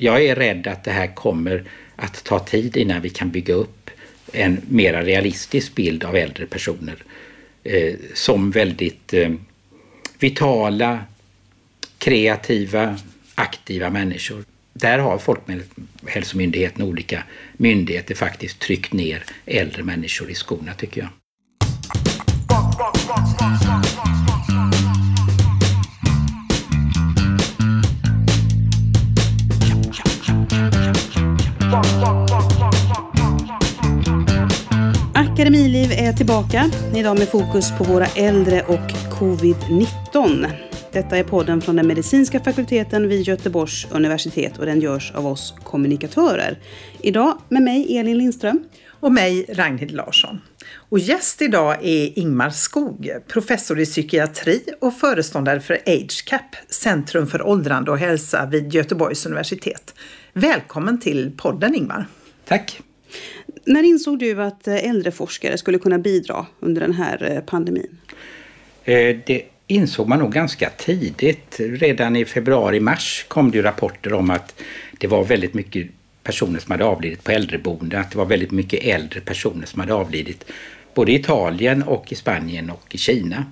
Jag är rädd att det här kommer att ta tid innan vi kan bygga upp en mera realistisk bild av äldre personer eh, som väldigt eh, vitala, kreativa, aktiva människor. Där har Folkhälsomyndigheten och olika myndigheter faktiskt tryckt ner äldre människor i skorna tycker jag. Akademiliv är tillbaka, idag med fokus på våra äldre och covid-19. Detta är podden från den medicinska fakulteten vid Göteborgs universitet och den görs av oss kommunikatörer. Idag med mig Elin Lindström. Och mig Ragnhild Larsson. Och gäst idag är Ingmar Skog, professor i psykiatri och föreståndare för AgeCap, Centrum för åldrande och hälsa vid Göteborgs universitet. Välkommen till podden Ingmar. Tack. När insåg du att äldreforskare skulle kunna bidra under den här pandemin? Det insåg man nog ganska tidigt. Redan i februari-mars kom det rapporter om att det var väldigt mycket personer som hade avlidit på äldreboenden. Att det var väldigt mycket äldre personer som hade avlidit både i Italien och i Spanien och i Kina.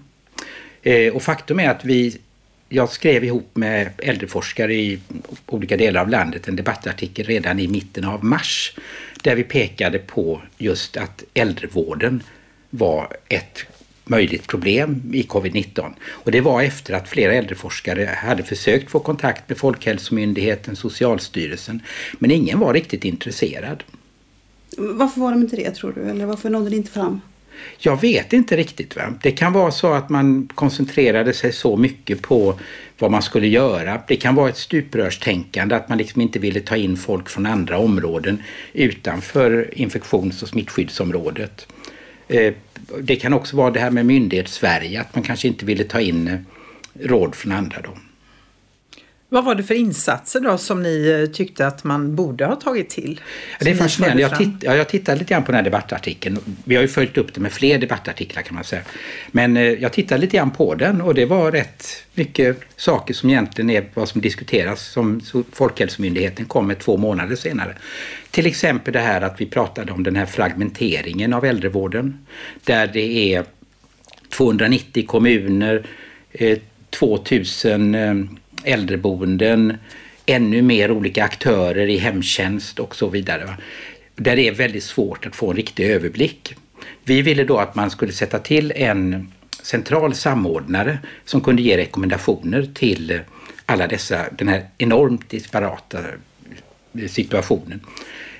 Eh, och faktum är att vi jag skrev ihop med äldreforskare i olika delar av landet en debattartikel redan i mitten av mars där vi pekade på just att äldrevården var ett möjligt problem i covid-19. Och det var efter att flera äldreforskare hade försökt få kontakt med Folkhälsomyndigheten, Socialstyrelsen, men ingen var riktigt intresserad. Varför var de inte det tror du? Eller varför nådde det inte fram? Jag vet inte riktigt. Va? Det kan vara så att man koncentrerade sig så mycket på vad man skulle göra. Det kan vara ett stuprörstänkande, att man liksom inte ville ta in folk från andra områden utanför infektions och smittskyddsområdet. Eh, det kan också vara det här med myndighets-Sverige, att man kanske inte ville ta in eh, råd från andra. Då. Vad var det för insatser då som ni tyckte att man borde ha tagit till? Ja, det är fascinerande. Jag, titt, ja, jag tittade lite grann på den här debattartikeln. Vi har ju följt upp det med fler debattartiklar kan man säga. Men eh, jag tittade lite grann på den och det var rätt mycket saker som egentligen är vad som diskuteras som Folkhälsomyndigheten kom med två månader senare. Till exempel det här att vi pratade om den här fragmenteringen av äldrevården. Där det är 290 kommuner, eh, 2000 äldreboenden, ännu mer olika aktörer i hemtjänst och så vidare. Där det är väldigt svårt att få en riktig överblick. Vi ville då att man skulle sätta till en central samordnare som kunde ge rekommendationer till alla dessa, den här enormt disparata situationen.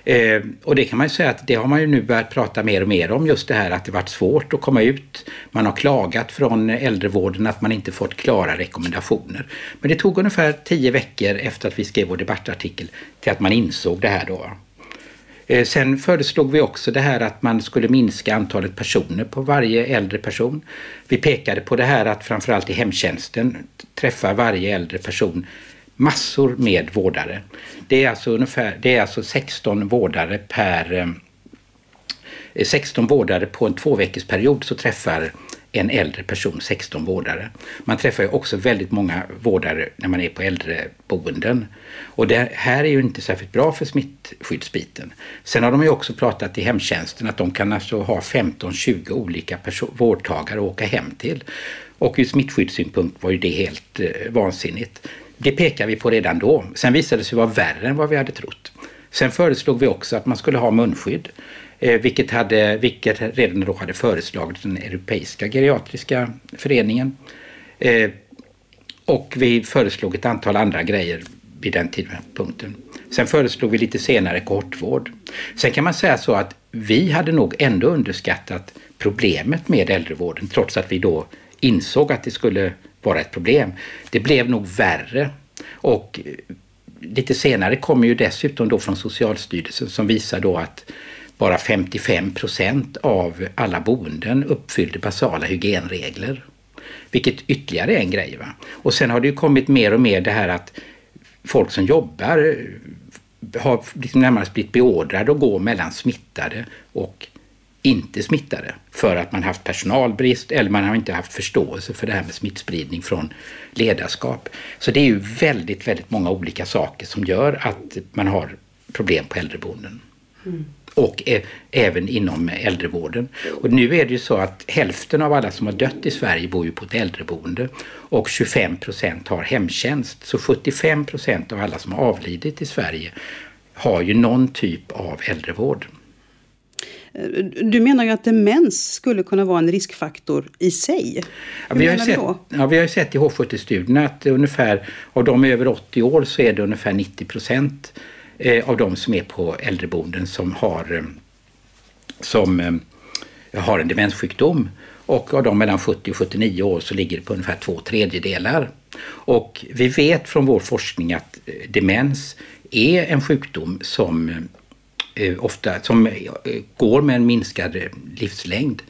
Eh, och det kan man ju säga att det har man ju nu börjat prata mer och mer om just det här att det varit svårt att komma ut. Man har klagat från äldrevården att man inte fått klara rekommendationer. Men det tog ungefär tio veckor efter att vi skrev vår debattartikel till att man insåg det här då. Eh, sen föreslog vi också det här att man skulle minska antalet personer på varje äldre person. Vi pekade på det här att framförallt i hemtjänsten träffar varje äldre person massor med vårdare. Det är alltså, ungefär, det är alltså 16 vårdare per eh, eh, 16 vårdare på en tvåveckorsperiod så träffar en äldre person 16 vårdare. Man träffar ju också väldigt många vårdare när man är på äldreboenden. Och det här är ju inte särskilt bra för smittskyddsbiten. Sen har de ju också pratat i hemtjänsten att de kan alltså ha 15-20 olika vårdtagare att åka hem till. Och ur smittskyddssynpunkt var ju det helt eh, vansinnigt. Det pekade vi på redan då. Sen visade det sig vara värre än vad vi hade trott. Sen föreslog vi också att man skulle ha munskydd. Eh, vilket, hade, vilket redan då hade föreslagit den Europeiska geriatriska föreningen. Eh, och vi föreslog ett antal andra grejer vid den tidpunkten. Sen föreslog vi lite senare kortvård. Sen kan man säga så att vi hade nog ändå underskattat problemet med äldrevården trots att vi då insåg att det skulle vara ett problem. Det blev nog värre och eh, lite senare kommer ju dessutom då från Socialstyrelsen som visar då att bara 55 procent av alla boenden uppfyllde basala hygienregler. Vilket ytterligare är en grej. Va? Och sen har det ju kommit mer och mer det här att folk som jobbar eh, har liksom närmast blivit beordrade att gå mellan smittade och inte smittade för att man haft personalbrist eller man har inte haft förståelse för det här med smittspridning från ledarskap. Så det är ju väldigt, väldigt många olika saker som gör att man har problem på äldreboenden. Mm. Och även inom äldrevården. Och nu är det ju så att hälften av alla som har dött i Sverige bor ju på ett äldreboende och 25 procent har hemtjänst. Så 75 procent av alla som har avlidit i Sverige har ju någon typ av äldrevård. Du menar ju att demens skulle kunna vara en riskfaktor i sig. Ja, vi, har sett, ja, vi har ju sett i H70-studierna att ungefär av de över 80 år så är det ungefär 90 procent eh, av de som är på äldreboenden som har, eh, som eh, har en demenssjukdom. Och av de mellan 70 och 79 år så ligger det på ungefär två tredjedelar. Och vi vet från vår forskning att demens är en sjukdom som Eh, Eh, ofta, som eh, går med en minskad eh, livslängd.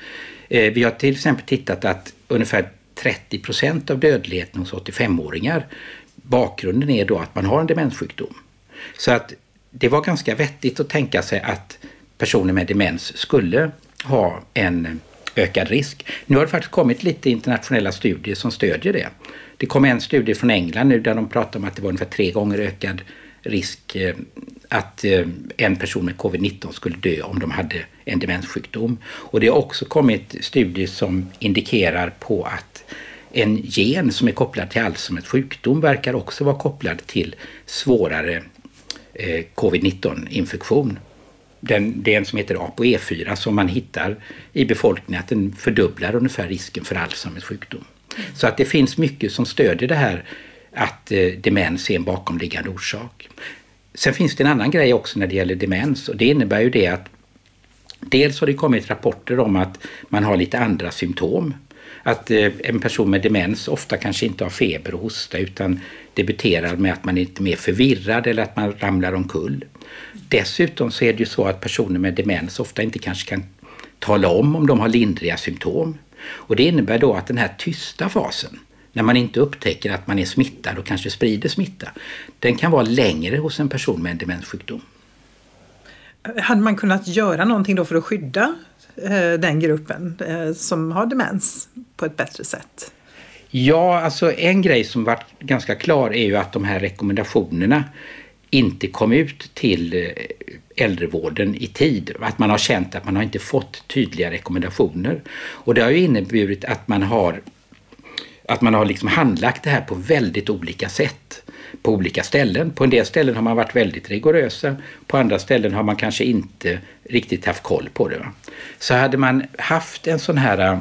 Vi har till exempel tittat att ungefär 30 procent av dödligheten hos 85-åringar, bakgrunden är då att man har en demenssjukdom. Så att det var ganska vettigt att tänka sig att personer med demens skulle ha en ökad risk. Nu har det faktiskt kommit lite internationella studier som stödjer det. Det kom en studie från England nu där de pratar om att det var ungefär tre gånger ökad risk att eh, en person med covid-19 skulle dö om de hade en demenssjukdom. Och det har också kommit studier som indikerar på att en gen som är kopplad till Alzheimers sjukdom verkar också vara kopplad till svårare eh, covid-19 infektion. Den, det är en som heter ApoE4 som man hittar i befolkningen att den fördubblar ungefär risken för Alzheimers sjukdom. Så att det finns mycket som stödjer det här att eh, demens är en bakomliggande orsak. Sen finns det en annan grej också när det gäller demens och det innebär ju det att dels har det kommit rapporter om att man har lite andra symptom. Att eh, en person med demens ofta kanske inte har feber och hosta utan debuterar med att man är lite mer förvirrad eller att man ramlar omkull. Dessutom så är det ju så att personer med demens ofta inte kanske kan tala om om de har lindriga symptom. Och det innebär då att den här tysta fasen, när man inte upptäcker att man är smittad och kanske sprider smitta, den kan vara längre hos en person med en demenssjukdom. Hade man kunnat göra någonting då för att skydda eh, den gruppen eh, som har demens på ett bättre sätt? Ja, alltså en grej som varit ganska klar är ju att de här rekommendationerna inte kom ut till eh, äldrevården i tid. Att man har känt att man har inte fått tydliga rekommendationer. Och det har ju inneburit att man har att man har liksom handlagt det här på väldigt olika sätt på olika ställen. På en del ställen har man varit väldigt rigorösa, på andra ställen har man kanske inte riktigt haft koll på det. Så hade man haft en sån här äh,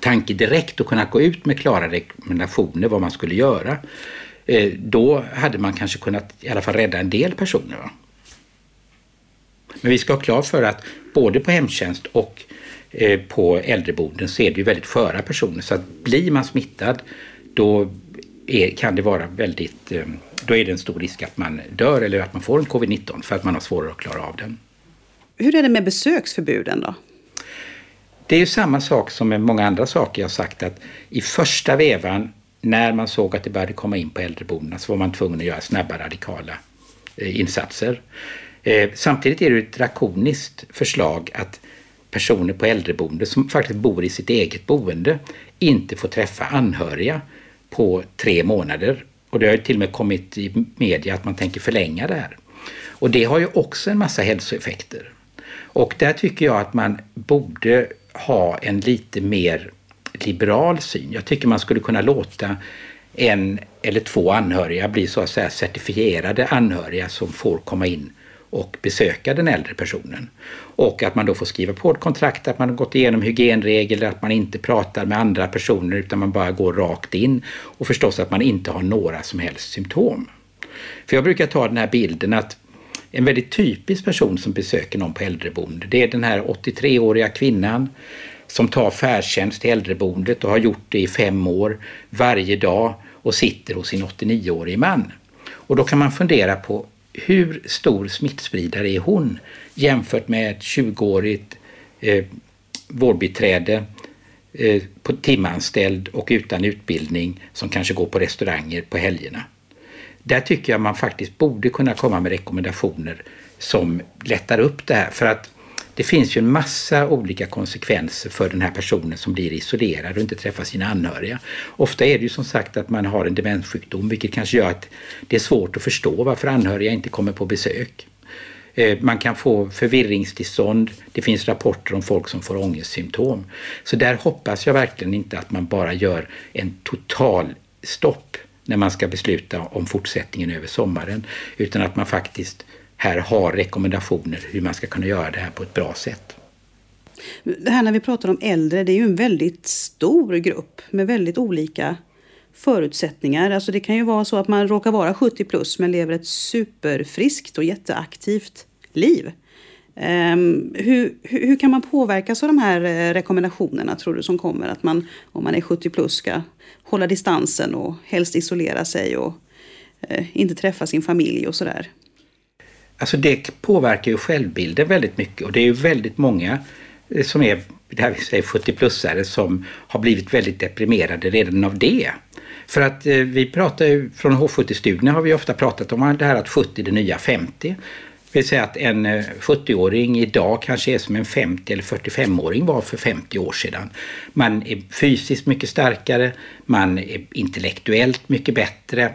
tanke direkt och kunnat gå ut med klara rekommendationer vad man skulle göra, eh, då hade man kanske kunnat i alla fall rädda en del personer. Men vi ska ha klart för att både på hemtjänst och på äldreboenden så är det ju väldigt sköra personer. Så att blir man smittad då är, kan det vara väldigt, eh, då är det en stor risk att man dör eller att man får en covid-19 för att man har svårare att klara av den. Hur är det med besöksförbuden då? Det är ju samma sak som med många andra saker jag sagt att i första vevan när man såg att det började komma in på äldreboendena så var man tvungen att göra snabba radikala eh, insatser. Samtidigt är det ett drakoniskt förslag att personer på äldreboende som faktiskt bor i sitt eget boende inte får träffa anhöriga på tre månader. Och det har ju till och med kommit i media att man tänker förlänga det här. Och det har ju också en massa hälsoeffekter. Och där tycker jag att man borde ha en lite mer liberal syn. Jag tycker man skulle kunna låta en eller två anhöriga bli så att säga certifierade anhöriga som får komma in och besöka den äldre personen. Och att man då får skriva på ett kontrakt att man har gått igenom hygienregler, att man inte pratar med andra personer utan man bara går rakt in. Och förstås att man inte har några som helst symptom. För jag brukar ta den här bilden att en väldigt typisk person som besöker någon på äldreboende, det är den här 83-åriga kvinnan som tar färdtjänst till äldreboendet och har gjort det i fem år varje dag och sitter hos sin 89-årige man. Och då kan man fundera på hur stor smittspridare är hon jämfört med ett 20-årigt eh, vårdbiträde eh, på timanställd och utan utbildning som kanske går på restauranger på helgerna. Där tycker jag man faktiskt borde kunna komma med rekommendationer som lättar upp det här. För att det finns ju en massa olika konsekvenser för den här personen som blir isolerad och inte träffar sina anhöriga. Ofta är det ju som sagt att man har en demenssjukdom vilket kanske gör att det är svårt att förstå varför anhöriga inte kommer på besök. Eh, man kan få förvirringstillstånd. Det finns rapporter om folk som får ångestsymptom. Så där hoppas jag verkligen inte att man bara gör en total stopp när man ska besluta om fortsättningen över sommaren. Utan att man faktiskt här har rekommendationer hur man ska kunna göra det här på ett bra sätt. Det här när vi pratar om äldre, det är ju en väldigt stor grupp med väldigt olika förutsättningar. Alltså det kan ju vara så att man råkar vara 70 plus men lever ett superfriskt och jätteaktivt liv. Um, hur, hur, hur, kan man påverkas av de här eh, rekommendationerna tror du som kommer? Att man om man är 70 plus ska hålla distansen och helst isolera sig och uh, inte träffa sin familj och sådär. Alltså det påverkar ju självbilden väldigt mycket och det är ju väldigt många eh, som är det här vi säger 70-plussare som har blivit väldigt deprimerade redan av det. För att eh, vi pratar ju, från H70-studierna har vi ofta pratat om det här att 70 är det nya 50. Det vill säga att en eh, 70-åring idag kanske är som en 50 eller 45-åring var för 50 år sedan. Man är fysiskt mycket starkare, man är intellektuellt mycket bättre,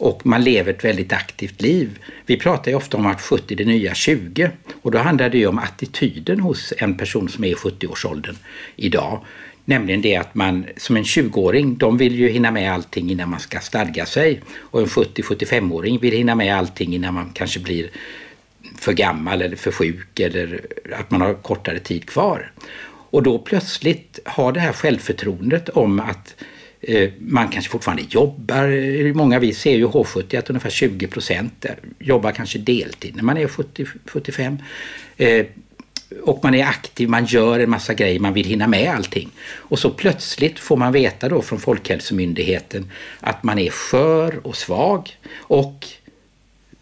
och man lever ett väldigt aktivt liv. Vi pratar ju ofta om att 70 är det nya 20 och då handlar det ju om attityden hos en person som är i 70-årsåldern idag. Nämligen det att man som en 20-åring, de vill ju hinna med allting innan man ska stadga sig. Och en 70-75-åring vill hinna med allting innan man kanske blir för gammal eller för sjuk eller att man har kortare tid kvar. Och då plötsligt har det här självförtroendet om att Eh, man kanske fortfarande jobbar. Eh, många vi ser ju H70 att ungefär 20 procent jobbar kanske deltid när man är 70-75. Eh, och man är aktiv, man gör en massa grejer, man vill hinna med allting. Och så plötsligt får man veta då från Folkhälsomyndigheten att man är skör och svag. Och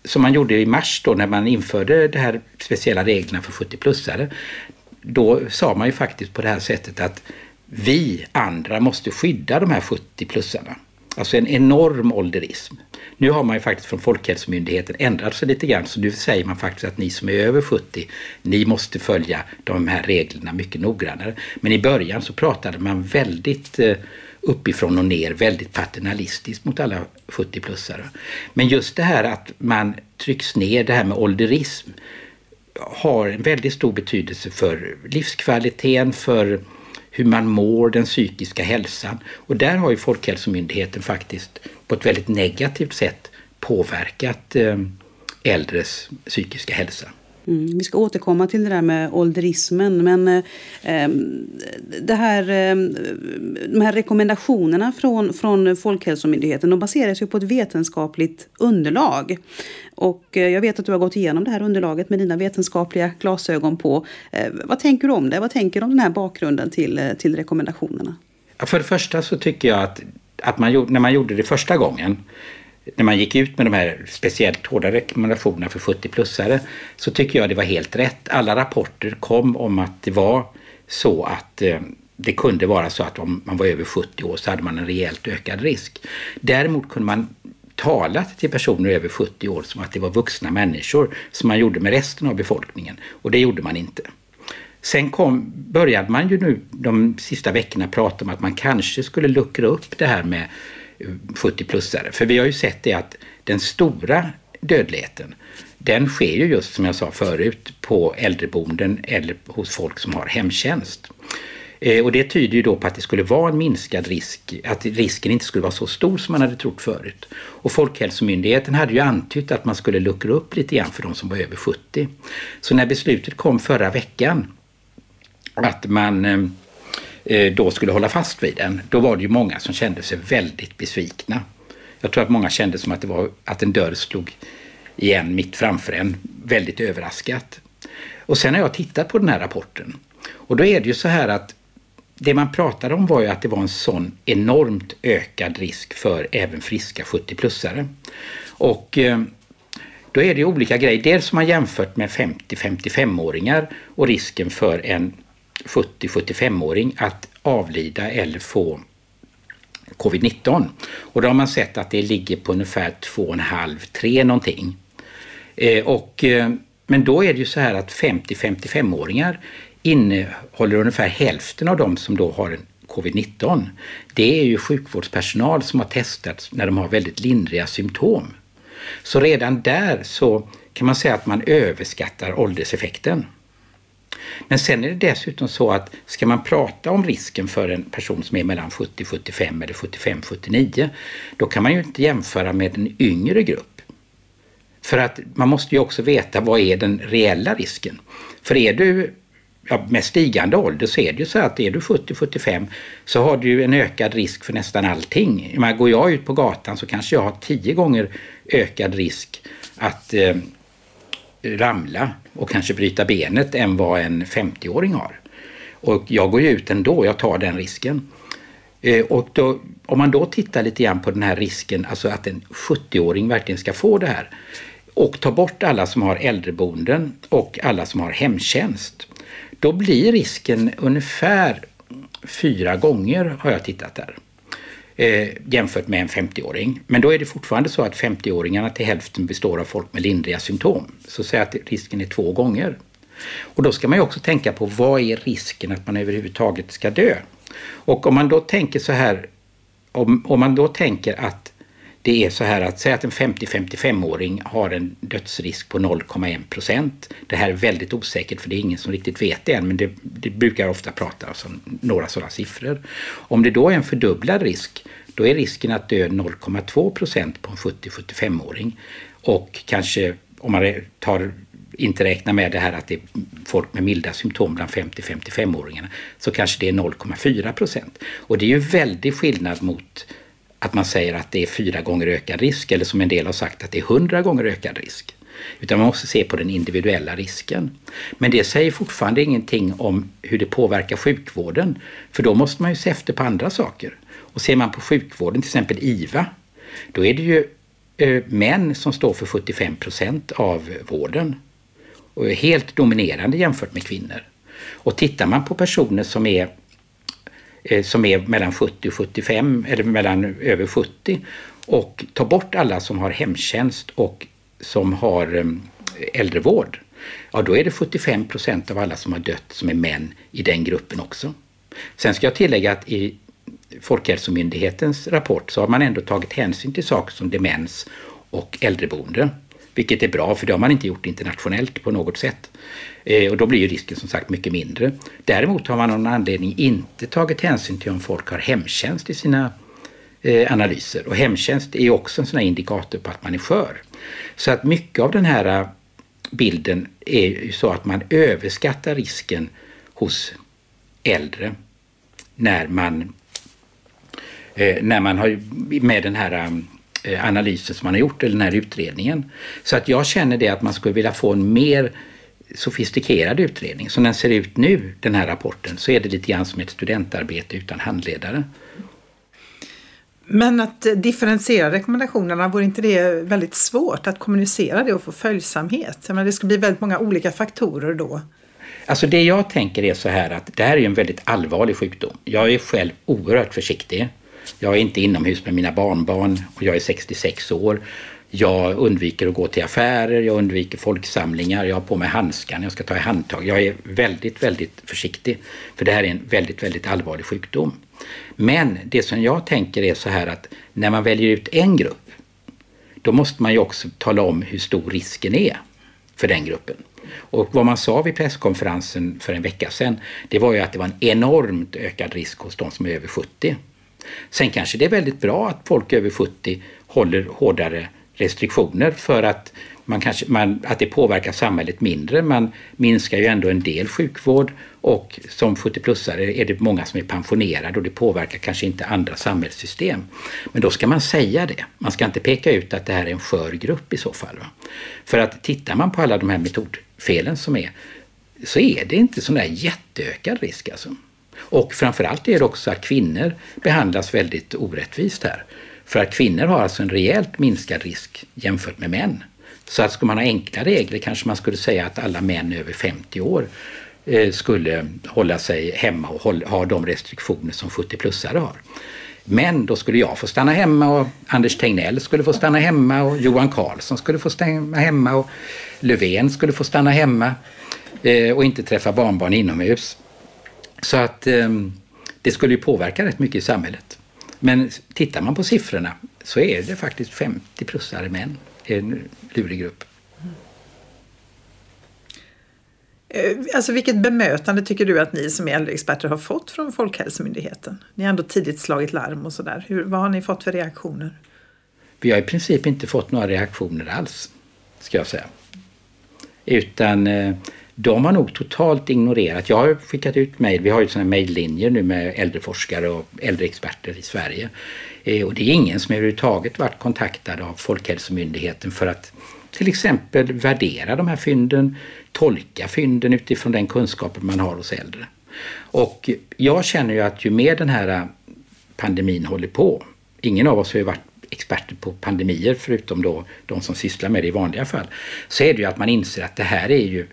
som man gjorde i mars då när man införde de här speciella reglerna för 70-plussare. Då sa man ju faktiskt på det här sättet att vi andra måste skydda de här 70-plussarna. Alltså en enorm ålderism. Nu har man ju faktiskt från Folkhälsomyndigheten ändrat sig lite grann så nu säger man faktiskt att ni som är över 70, ni måste följa de här reglerna mycket noggrannare. Men i början så pratade man väldigt eh, uppifrån och ner, väldigt paternalistiskt mot alla 70-plussare. Men just det här att man trycks ner, det här med ålderism, har en väldigt stor betydelse för livskvaliteten, för hur man mår, den psykiska hälsan. Och där har ju Folkhälsomyndigheten faktiskt på ett väldigt negativt sätt påverkat eh, äldres psykiska hälsa. Mm, vi ska återkomma till det där med ålderismen. Men eh, ehm, det här, eh, de här rekommendationerna från, från Folkhälsomyndigheten de baseras ju på ett vetenskapligt underlag. Och eh, jag vet att du har gått igenom det här underlaget med dina vetenskapliga glasögon på. Eh, vad tänker du om det? Vad tänker du om den här bakgrunden till, eh, till rekommendationerna? För det första så tycker jag att, att man, när man gjorde det första gången när man gick ut med de här speciellt hårda rekommendationerna för 70-plussare så tycker jag det var helt rätt. Alla rapporter kom om att det var så att eh, det kunde vara så att om man var över 70 år så hade man en rejält ökad risk. Däremot kunde man tala till personer över 70 år som att det var vuxna människor som man gjorde med resten av befolkningen och det gjorde man inte. Sen kom, började man ju nu de sista veckorna prata om att man kanske skulle luckra upp det här med 70-plussare. För vi har ju sett det att den stora dödligheten den sker ju just som jag sa förut på äldreboenden eller hos folk som har hemtjänst. Eh, och det tyder ju då på att det skulle vara en minskad risk, att risken inte skulle vara så stor som man hade trott förut. Och Folkhälsomyndigheten hade ju antytt att man skulle luckra upp lite grann för de som var över 70. Så när beslutet kom förra veckan att man Eh, Eh, då skulle hålla fast vid den, då var det ju många som kände sig väldigt besvikna. Jag tror att många kände som att det var att en dörr slog igen mitt framför en, väldigt överraskat. Och sen har jag tittat på den här rapporten och då är det ju så här att det man pratade om var ju att det var en sån enormt ökad risk för även friska 70-plussare. Och eh, då är det ju olika grejer. Dels har man jämfört med 50-55-åringar och risken för en 70-75-åring att avlida eller få covid-19. Och då har man sett att det ligger på ungefär 2,5-3 någonting. Eh, och eh, Men då är det ju så här att 50-55-åringar innehåller ungefär hälften av de som då har en covid-19. Det är ju sjukvårdspersonal som har testats när de har väldigt lindriga symptom. Så redan där så kan man säga att man överskattar ålderseffekten. Men sen är det dessutom så att ska man prata om risken för en person som är mellan 70-75 eller 75-79 då kan man ju inte jämföra med en yngre grupp. För att man måste ju också veta vad är den reella risken. För är du ja, med stigande ålder så är det ju så att är du 70-75 så har du en ökad risk för nästan allting. Men går jag ut på gatan så kanske jag har tio gånger ökad risk att eh, ramla och kanske bryta benet än vad en 50-åring har. Och jag går ju ut ändå, jag tar den risken. Eh, och då, om man då tittar lite grann på den här risken, alltså att en 70-åring verkligen ska få det här och tar bort alla som har äldreboenden och alla som har hemtjänst. Då blir risken ungefär fyra gånger har jag tittat där eh, jämfört med en 50-åring. Men då är det fortfarande så att 50-åringarna till hälften består av folk med lindriga symptom. Så säg att risken är två gånger. Och då ska man ju också tänka på vad är risken att man överhuvudtaget ska dö? Och om man då tänker så här, om, om man då tänker att det är så här att säga att en 50-55-åring har en dödsrisk på 0,1 procent. Det här är väldigt osäkert för det är ingen som riktigt vet det än men det, det brukar ofta prata om några sådana siffror. Om det då är en fördubblad risk då är risken att dö 0,2 procent på en 70-75-åring. Och kanske om man tar inte räknar med det här att det är folk med milda symptom bland 50-55-åringarna så kanske det är 0,4 procent. Och det är ju väldigt skillnad mot att man säger att det är fyra gånger ökad risk eller som en del har sagt att det är hundra gånger ökad risk. Utan man måste se på den individuella risken. Men det säger fortfarande ingenting om hur det påverkar sjukvården. För då måste man ju se efter på andra saker. Och ser man på sjukvården, till exempel IVA, då är det ju eh, män som står för 75 procent av vården. Och är helt dominerande jämfört med kvinnor. Och tittar man på personer som är Eh, som är mellan 70 och 75 eller mellan över 70 och ta bort alla som har hemtjänst och som har eh, äldrevård. Ja, då är det 75 procent av alla som har dött som är män i den gruppen också. Sen ska jag tillägga att i Folkhälsomyndighetens rapport så har man ändå tagit hänsyn till saker som demens och äldreboende. Vilket är bra för det har man inte gjort internationellt på något sätt. Eh, och då blir ju risken som sagt mycket mindre. Däremot har man av någon anledning inte tagit hänsyn till om folk har hemtjänst i sina eh, analyser. Och hemtjänst är ju också en sån här indikator på att man är skör. Så att mycket av den här eh, bilden är ju så att man överskattar risken hos äldre när man, när man har med den här analysen som man har gjort, eller den här utredningen. Så att jag känner det att man skulle vilja få en mer sofistikerad utredning. Som den ser ut nu, den här rapporten, så är det lite grann som ett studentarbete utan handledare. Men att differentiera rekommendationerna, vore inte det väldigt svårt att kommunicera det och få följsamhet? Jag menar, det skulle bli väldigt många olika faktorer då. Alltså det jag tänker är så här att det här är en väldigt allvarlig sjukdom. Jag är själv oerhört försiktig. Jag är inte inomhus med mina barnbarn och jag är 66 år. Jag undviker att gå till affärer, jag undviker folksamlingar, jag har på mig handskar när jag ska ta i handtag. Jag är väldigt, väldigt försiktig. För det här är en väldigt, väldigt allvarlig sjukdom. Men det som jag tänker är så här att när man väljer ut en grupp, då måste man ju också tala om hur stor risken är för den gruppen. Och vad man sa vid presskonferensen för en vecka sedan, det var ju att det var en enormt ökad risk hos de som är över 70. Sen kanske det är väldigt bra att folk över 70 håller hårdare restriktioner för att, man kanske, man, att det påverkar samhället mindre. Man minskar ju ändå en del sjukvård och som 70-plussare är det många som är pensionerade och det påverkar kanske inte andra samhällssystem. Men då ska man säga det. Man ska inte peka ut att det här är en skör grupp i så fall. Va? För att tittar man på alla de här metodfelen som är så är det inte sån där jätteökad risk alltså. Och framförallt är det också att kvinnor behandlas väldigt orättvist här. För att kvinnor har alltså en rejält minskad risk jämfört med män. Så att ska man ha enkla regler kanske man skulle säga att alla män över 50 år eh, skulle hålla sig hemma och ha de restriktioner som 70-plussare har. Men då skulle jag få stanna hemma och Anders Tegnell skulle få stanna hemma och Johan Carlsson skulle få stanna hemma och Löfven skulle få stanna hemma eh, och inte träffa barnbarn inomhus. Så att ehm, det skulle ju påverka rätt mycket i samhället. Men tittar man på siffrorna så är det faktiskt 50 plussare män i en lurig grupp. Eh, alltså vilket bemötande tycker du att ni som är äldreexperter har fått från Folkhälsomyndigheten? Ni har ändå tidigt slagit larm och sådär. Vad har ni fått för reaktioner? Vi har i princip inte fått några reaktioner alls, ska jag säga. Utan eh, de har nog totalt ignorerat. Jag har skickat ut mejl. Vi har ju sådana mejllinjer nu med äldreforskare och äldreexperter i Sverige. Eh, och det är ingen som överhuvudtaget varit kontaktad av Folkhälsomyndigheten för att till exempel värdera de här fynden, tolka fynden utifrån den kunskapen man har hos äldre. Och jag känner ju att ju mer den här pandemin håller på, ingen av oss har ju varit experter på pandemier förutom då de som sysslar med det i vanliga fall, så är det ju att man inser att det här är ju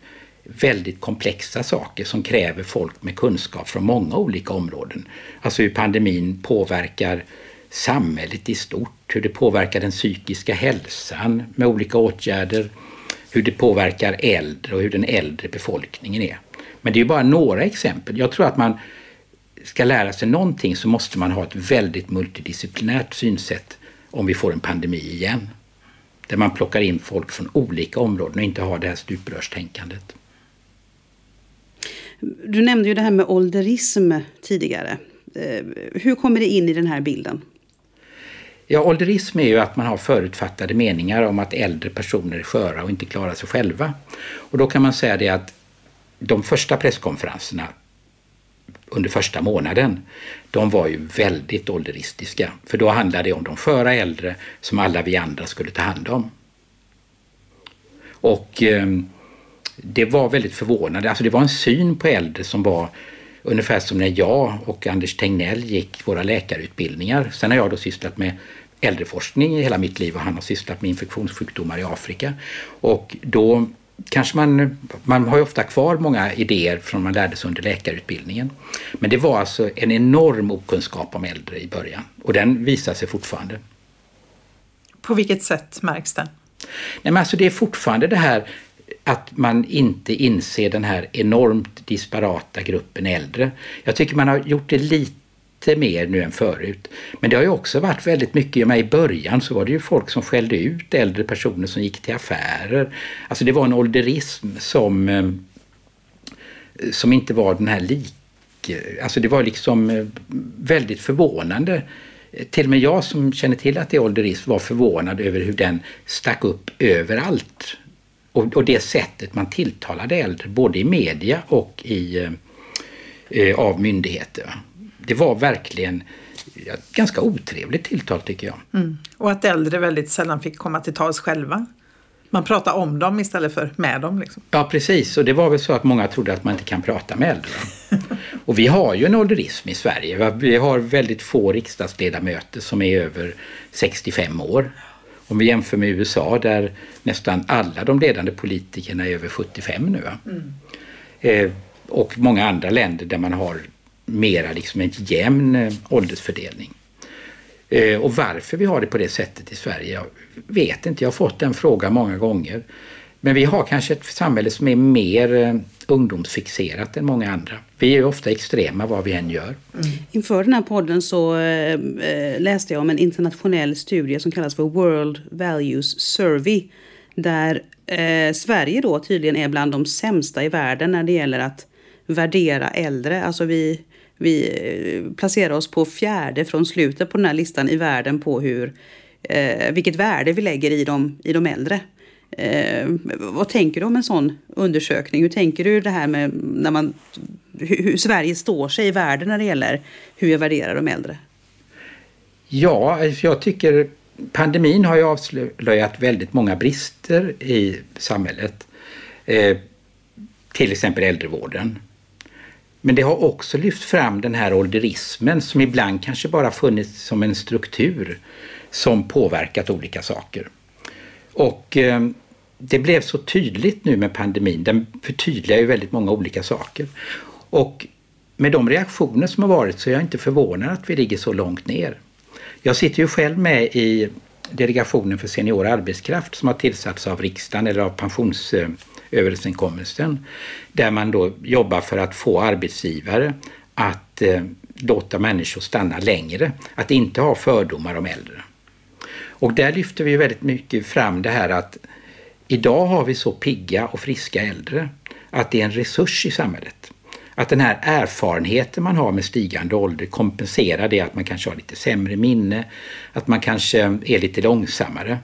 väldigt komplexa saker som kräver folk med kunskap från många olika områden. Alltså hur pandemin påverkar samhället i stort, hur det påverkar den psykiska hälsan med olika åtgärder, hur det påverkar äldre och hur den äldre befolkningen är. Men det är bara några exempel. Jag tror att man ska lära sig någonting så måste man ha ett väldigt multidisciplinärt synsätt om vi får en pandemi igen. Där man plockar in folk från olika områden och inte har det här stuprörstänkandet. Du nämnde ju det här med ålderism tidigare. Eh, hur kommer det in i den här bilden? Ja, ålderism är ju att man har förutfattade meningar om att äldre personer är sköra och inte klarar sig själva. Och då kan man säga det att de första presskonferenserna under första månaden, de var ju väldigt ålderistiska. För då handlade det om de sköra äldre som alla vi andra skulle ta hand om. Och eh, det var väldigt förvånande. Alltså det var en syn på äldre som var ungefär som när jag och Anders Tegnell gick våra läkarutbildningar. Sen har jag då sysslat med äldreforskning i hela mitt liv och han har sysslat med infektionssjukdomar i Afrika. Och då kanske man, man har ju ofta kvar många idéer från man lärde sig under läkarutbildningen. Men det var alltså en enorm okunskap om äldre i början och den visar sig fortfarande. På vilket sätt märks den? Nej, men alltså det är fortfarande det här att man inte inser den här enormt disparata gruppen äldre. Jag tycker man har gjort det lite mer nu än förut. Men det har ju också varit väldigt mycket, i början så var det ju folk som skällde ut äldre personer som gick till affärer. Alltså det var en ålderism som, eh, som inte var den här lik... Alltså det var liksom eh, väldigt förvånande. Till och med jag som känner till att det är ålderism var förvånad över hur den stack upp överallt och, och det sättet man tilltalade äldre, både i media och i, eh, eh, av myndigheter. Det var verkligen ja, ganska otrevligt tilltal tycker jag. Mm. Och att äldre väldigt sällan fick komma till tals själva. Man pratar om dem istället för med dem. Liksom. Ja precis, och det var väl så att många trodde att man inte kan prata med äldre. och vi har ju en ålderism i Sverige. Vi har väldigt få riksdagsledamöter som är över 65 år. Om vi jämför med USA där nästan alla de ledande politikerna är över 75 nu. Mm. Eh, och många andra länder där man har mera liksom en jämn eh, åldersfördelning. Eh, och varför vi har det på det sättet i Sverige, jag vet inte. Jag har fått den frågan många gånger. Men vi har kanske ett samhälle som är mer eh, ungdomsfixerat än många andra. Vi är ju ofta extrema vad vi än gör. Mm. Inför den här podden så eh, eh, läste jag om en internationell studie som kallas för World Values Survey. Där eh, Sverige då tydligen är bland de sämsta i världen när det gäller att värdera äldre. Alltså vi, vi eh, placerar oss på fjärde från slutet på den här listan i världen på hur, eh, vilket värde vi lägger i de, i de äldre. Eh, vad tänker du om en sån undersökning? Hur tänker du det här med när man, hur Sverige står sig i världen när det gäller hur vi värderar de äldre? Ja, alltså jag tycker pandemin har ju avslöjat väldigt många brister i samhället. Eh, till exempel äldrevården. Men det har också lyft fram den här ålderismen som ibland kanske bara funnits som en struktur som påverkat olika saker. Och eh, det blev så tydligt nu med pandemin. Den förtydligar ju väldigt många olika saker. Och med de reaktioner som har varit så är jag inte förvånad att vi ligger så långt ner. Jag sitter ju själv med i Delegationen för senior arbetskraft som har tillsatts av riksdagen eller av pensionsöverenskommelsen. Där man då jobbar för att få arbetsgivare att eh, låta människor stanna längre, att inte ha fördomar om äldre. Och där lyfter vi väldigt mycket fram det här att idag har vi så pigga och friska äldre att det är en resurs i samhället. Att den här erfarenheten man har med stigande ålder kompenserar det att man kanske har lite sämre minne, att man kanske är lite långsammare.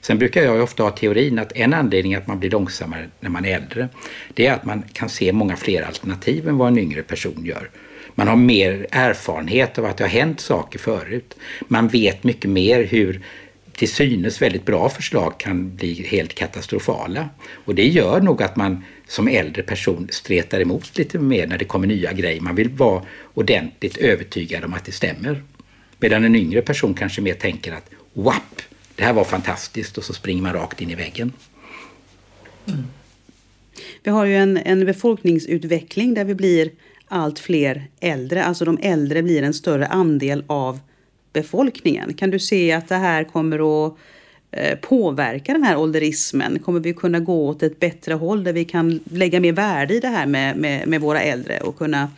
Sen brukar jag ofta ha teorin att en anledning att man blir långsammare när man är äldre, det är att man kan se många fler alternativ än vad en yngre person gör. Man har mer erfarenhet av att det har hänt saker förut. Man vet mycket mer hur till synes väldigt bra förslag kan bli helt katastrofala. Och det gör nog att man som äldre person stretar emot lite mer när det kommer nya grejer. Man vill vara ordentligt övertygad om att det stämmer. Medan en yngre person kanske mer tänker att WAP, det här var fantastiskt och så springer man rakt in i väggen. Mm. Vi har ju en, en befolkningsutveckling där vi blir allt fler äldre. Alltså de äldre blir en större andel av befolkningen. Kan du se att det här kommer att eh, påverka den här ålderismen? Kommer vi kunna gå åt ett bättre håll där vi kan lägga mer värde i det här med, med, med våra äldre och kunna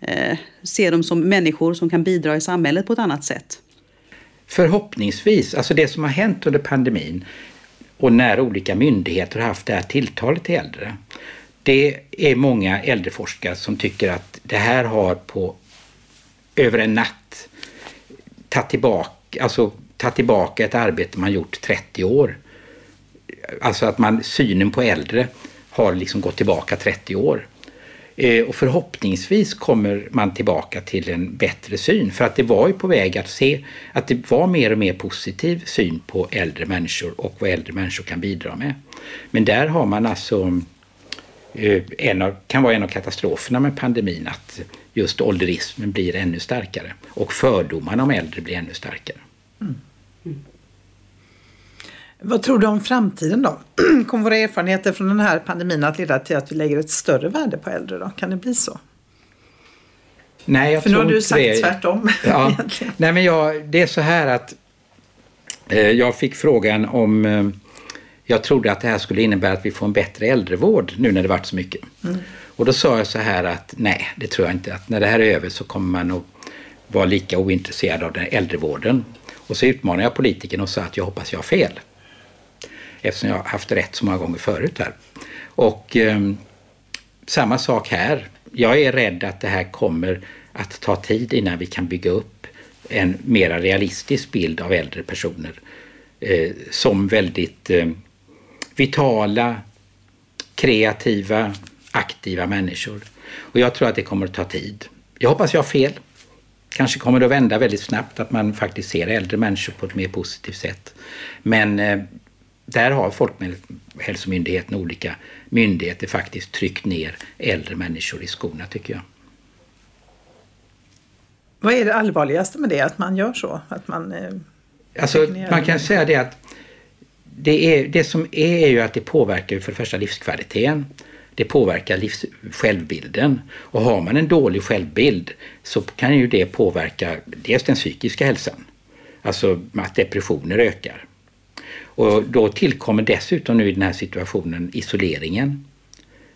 eh, se dem som människor som kan bidra i samhället på ett annat sätt? Förhoppningsvis, alltså det som har hänt under pandemin och när olika myndigheter har haft det här tilltalet till äldre. Det är många äldreforskare som tycker att det här har på över en natt ta tillbaka, alltså, ta tillbaka ett arbete man gjort 30 år. Alltså att man, synen på äldre har liksom gått tillbaka 30 år. Eh, och förhoppningsvis kommer man tillbaka till en bättre syn. För att det var ju på väg att se att det var mer och mer positiv syn på äldre människor och vad äldre människor kan bidra med. Men där har man alltså en av, kan vara en av katastroferna med pandemin att just ålderismen blir ännu starkare och fördomarna om äldre blir ännu starkare. Mm. Mm. Vad tror du om framtiden då? Kommer våra erfarenheter från den här pandemin att leda till att vi lägger ett större värde på äldre då? Kan det bli så? Nej, jag För nu har du sagt det. tvärtom. Ja. Nej, men jag, det är så här att eh, jag fick frågan om eh, jag trodde att det här skulle innebära att vi får en bättre äldrevård nu när det varit så mycket. Mm. Och då sa jag så här att nej, det tror jag inte. Att när det här är över så kommer man att vara lika ointresserad av den äldrevården. Och så utmanade jag politikern och sa att jag hoppas jag har fel. Eftersom jag har haft rätt så många gånger förut här. Och eh, samma sak här. Jag är rädd att det här kommer att ta tid innan vi kan bygga upp en mera realistisk bild av äldre personer eh, som väldigt eh, vitala, kreativa, aktiva människor. Och jag tror att det kommer att ta tid. Jag hoppas jag har fel. Kanske kommer det att vända väldigt snabbt att man faktiskt ser äldre människor på ett mer positivt sätt. Men eh, där har Folkhälsomyndigheten och olika myndigheter faktiskt tryckt ner äldre människor i skorna tycker jag. Vad är det allvarligaste med det, att man gör så? Att man, eh, alltså, man kan säga det att det, är, det som är, är ju att det påverkar för det första livskvaliteten det påverkar livs, självbilden. Och har man en dålig självbild så kan ju det påverka dels den psykiska hälsan, alltså att depressioner ökar. Och då tillkommer dessutom nu i den här situationen isoleringen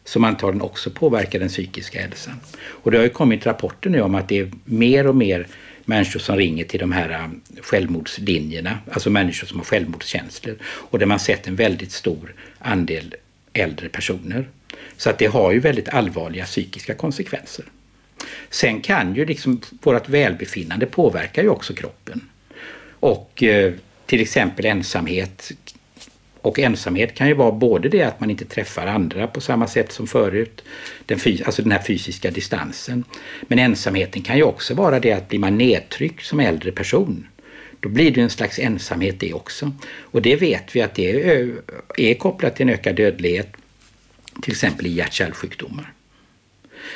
som antagligen också påverkar den psykiska hälsan. Och det har ju kommit rapporter nu om att det är mer och mer människor som ringer till de här äh, självmordslinjerna, alltså människor som har självmordskänslor. Och där man sett en väldigt stor andel äldre personer. Så att det har ju väldigt allvarliga psykiska konsekvenser. Sen kan ju liksom vårt välbefinnande påverka ju också kroppen. Och eh, till exempel ensamhet. Och ensamhet kan ju vara både det att man inte träffar andra på samma sätt som förut, den, alltså den här fysiska distansen. Men ensamheten kan ju också vara det att blir man nedtryckt som äldre person, då blir det en slags ensamhet det också. Och det vet vi att det är, är kopplat till en ökad dödlighet till exempel i hjärt-kärlsjukdomar.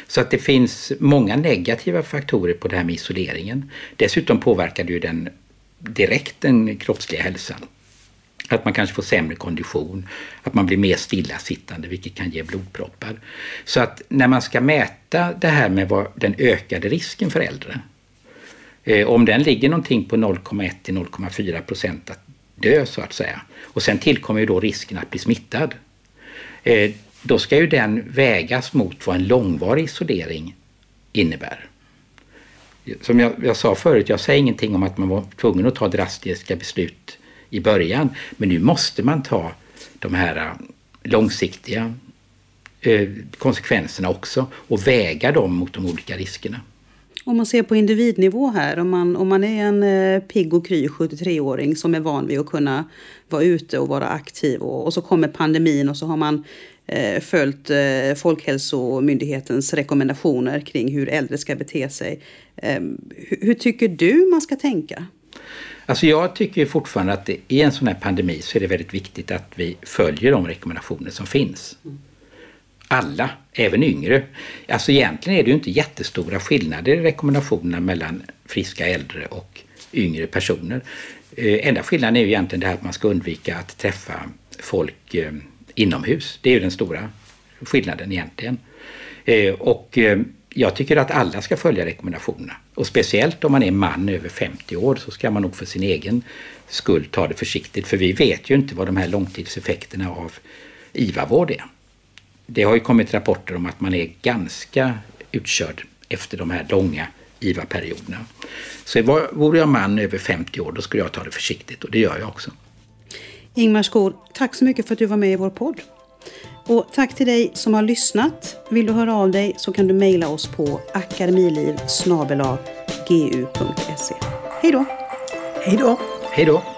Så att det finns många negativa faktorer på det här med isoleringen. Dessutom påverkar det ju den direkt den kroppsliga hälsan. Att man kanske får sämre kondition, att man blir mer stillasittande vilket kan ge blodproppar. Så att när man ska mäta det här med vad den ökade risken för äldre Eh, om den ligger någonting på 0,1 till 0,4 procent att dö så att säga. Och sen tillkommer ju då risken att bli smittad. Eh, då ska ju den vägas mot vad en långvarig isolering innebär. Som jag, jag sa förut, jag säger ingenting om att man var tvungen att ta drastiska beslut i början. Men nu måste man ta de här äh, långsiktiga äh, konsekvenserna också och väga dem mot de olika riskerna. Om man ser på individnivå här, om man, om man är en eh, pigg och kry 73-åring som är van vid att kunna vara ute och vara aktiv och, och så kommer pandemin och så har man eh, följt eh, Folkhälsomyndighetens rekommendationer kring hur äldre ska bete sig. Eh, hur, hur, tycker du man ska tänka? Alltså jag tycker fortfarande att det, i en sån här pandemi så är det väldigt viktigt att vi följer de rekommendationer som finns. Alla, även yngre. Alltså egentligen är det ju inte jättestora skillnader i rekommendationerna mellan friska äldre och yngre personer. Eh, enda skillnaden är ju egentligen det här att man ska undvika att träffa folk eh, inomhus. Det är ju den stora skillnaden egentligen. Eh, och eh, jag tycker att alla ska följa rekommendationerna. Och speciellt om man är man över 50 år så ska man nog för sin egen skull ta det försiktigt. För vi vet ju inte vad de här långtidseffekterna av IVA-vård är. Det har ju kommit rapporter om att man är ganska utkörd efter de här långa IVA-perioderna. Så vore jag man över 50 år då skulle jag ta det försiktigt och det gör jag också. Ingmar Skor, tack så mycket för att du var med i vår podd. Och tack till dig som har lyssnat. Vill du höra av dig så kan du mejla oss på akademiliv gu.se. Hej då! Hej då! Hej då!